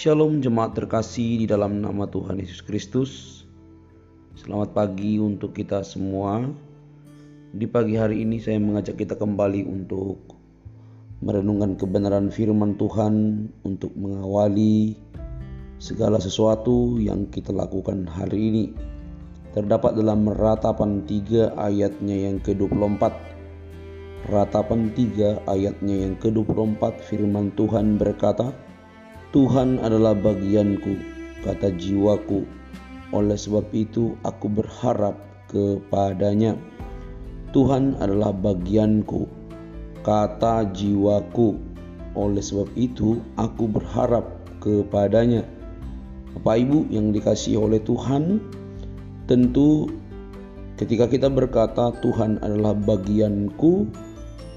Shalom jemaat terkasih di dalam nama Tuhan Yesus Kristus. Selamat pagi untuk kita semua. Di pagi hari ini saya mengajak kita kembali untuk merenungkan kebenaran firman Tuhan untuk mengawali segala sesuatu yang kita lakukan hari ini. Terdapat dalam ratapan 3 ayatnya yang ke-24. Ratapan 3 ayatnya yang ke-24 firman Tuhan berkata, Tuhan adalah bagianku, kata jiwaku. Oleh sebab itu, aku berharap kepadanya. Tuhan adalah bagianku, kata jiwaku. Oleh sebab itu, aku berharap kepadanya. Bapak Ibu yang dikasihi oleh Tuhan, tentu ketika kita berkata Tuhan adalah bagianku,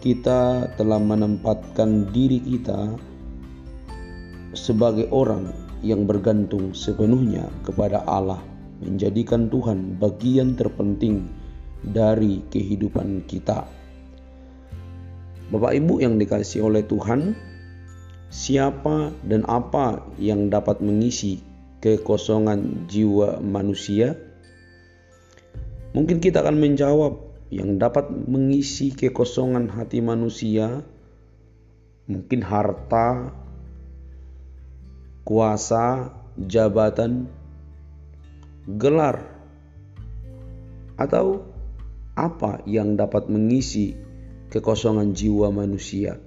kita telah menempatkan diri kita sebagai orang yang bergantung sepenuhnya kepada Allah, menjadikan Tuhan bagian terpenting dari kehidupan kita. Bapak Ibu yang dikasih oleh Tuhan, siapa dan apa yang dapat mengisi kekosongan jiwa manusia? Mungkin kita akan menjawab yang dapat mengisi kekosongan hati manusia, mungkin harta, kuasa, jabatan, gelar, atau apa yang dapat mengisi kekosongan jiwa manusia.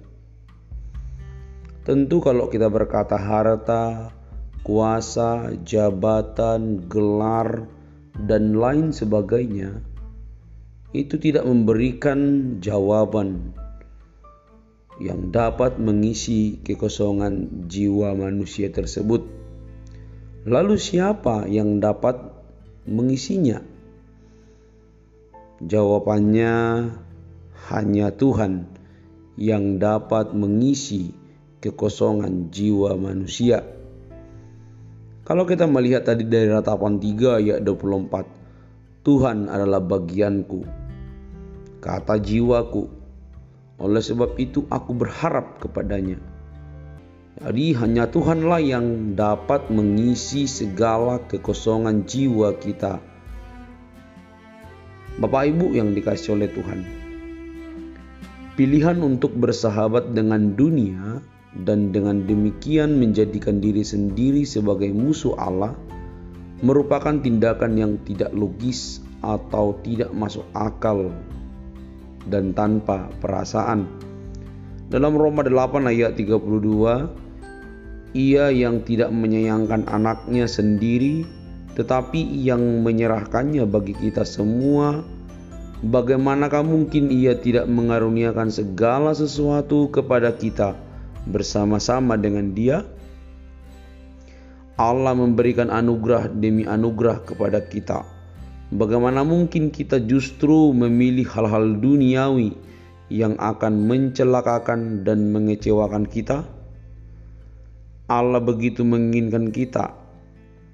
Tentu, kalau kita berkata harta, kuasa, jabatan, gelar, dan lain sebagainya, itu tidak memberikan jawaban yang dapat mengisi kekosongan jiwa manusia tersebut. Lalu, siapa yang dapat mengisinya? Jawabannya hanya Tuhan yang dapat mengisi kekosongan jiwa manusia. Kalau kita melihat tadi dari ratapan 3 ayat 24, Tuhan adalah bagianku, kata jiwaku, oleh sebab itu aku berharap kepadanya. Jadi hanya Tuhanlah yang dapat mengisi segala kekosongan jiwa kita. Bapak Ibu yang dikasih oleh Tuhan. Pilihan untuk bersahabat dengan dunia dan dengan demikian menjadikan diri sendiri sebagai musuh Allah merupakan tindakan yang tidak logis atau tidak masuk akal dan tanpa perasaan. Dalam Roma 8 ayat 32, ia yang tidak menyayangkan anaknya sendiri tetapi yang menyerahkannya bagi kita semua, bagaimanakah mungkin ia tidak mengaruniakan segala sesuatu kepada kita bersama-sama dengan dia? Allah memberikan anugerah demi anugerah kepada kita Bagaimana mungkin kita justru memilih hal-hal duniawi yang akan mencelakakan dan mengecewakan kita? Allah begitu menginginkan kita.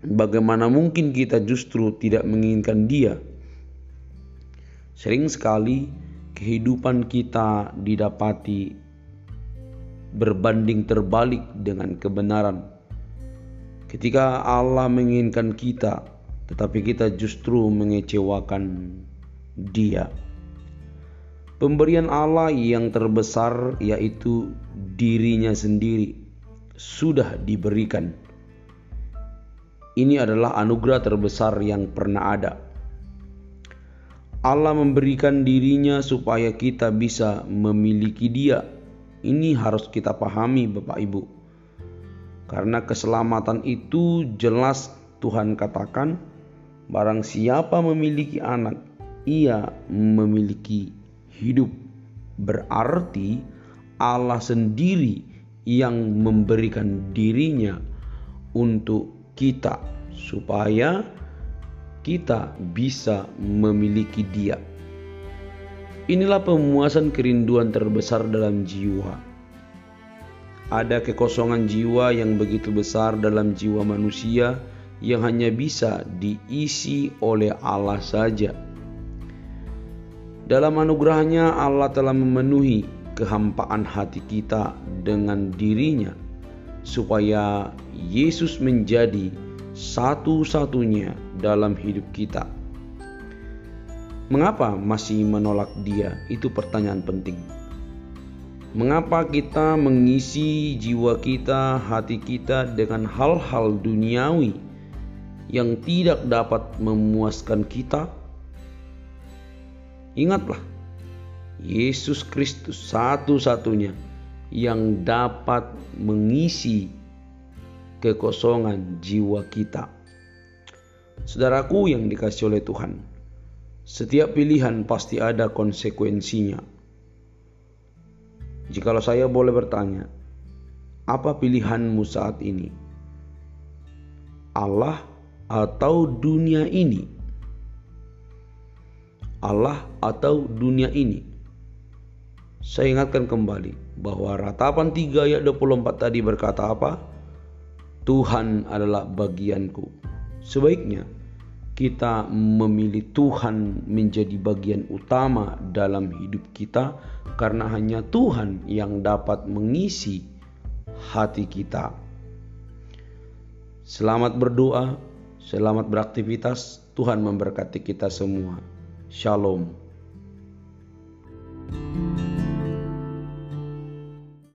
Bagaimana mungkin kita justru tidak menginginkan Dia? Sering sekali kehidupan kita didapati berbanding terbalik dengan kebenaran. Ketika Allah menginginkan kita tetapi kita justru mengecewakan Dia. Pemberian Allah yang terbesar, yaitu dirinya sendiri, sudah diberikan. Ini adalah anugerah terbesar yang pernah ada. Allah memberikan dirinya supaya kita bisa memiliki Dia. Ini harus kita pahami, Bapak Ibu, karena keselamatan itu jelas Tuhan katakan Barang siapa memiliki anak, ia memiliki hidup. Berarti Allah sendiri yang memberikan dirinya untuk kita supaya kita bisa memiliki Dia. Inilah pemuasan kerinduan terbesar dalam jiwa. Ada kekosongan jiwa yang begitu besar dalam jiwa manusia yang hanya bisa diisi oleh Allah saja. Dalam anugerahnya Allah telah memenuhi kehampaan hati kita dengan dirinya supaya Yesus menjadi satu-satunya dalam hidup kita. Mengapa masih menolak Dia? Itu pertanyaan penting. Mengapa kita mengisi jiwa kita, hati kita dengan hal-hal duniawi yang tidak dapat memuaskan kita? Ingatlah, Yesus Kristus satu-satunya yang dapat mengisi kekosongan jiwa kita. Saudaraku yang dikasih oleh Tuhan, setiap pilihan pasti ada konsekuensinya. Jikalau saya boleh bertanya, apa pilihanmu saat ini? Allah atau dunia ini? Allah atau dunia ini? Saya ingatkan kembali bahwa ratapan 3 ayat 24 tadi berkata apa? Tuhan adalah bagianku. Sebaiknya kita memilih Tuhan menjadi bagian utama dalam hidup kita karena hanya Tuhan yang dapat mengisi hati kita. Selamat berdoa, selamat beraktivitas. Tuhan memberkati kita semua. Shalom.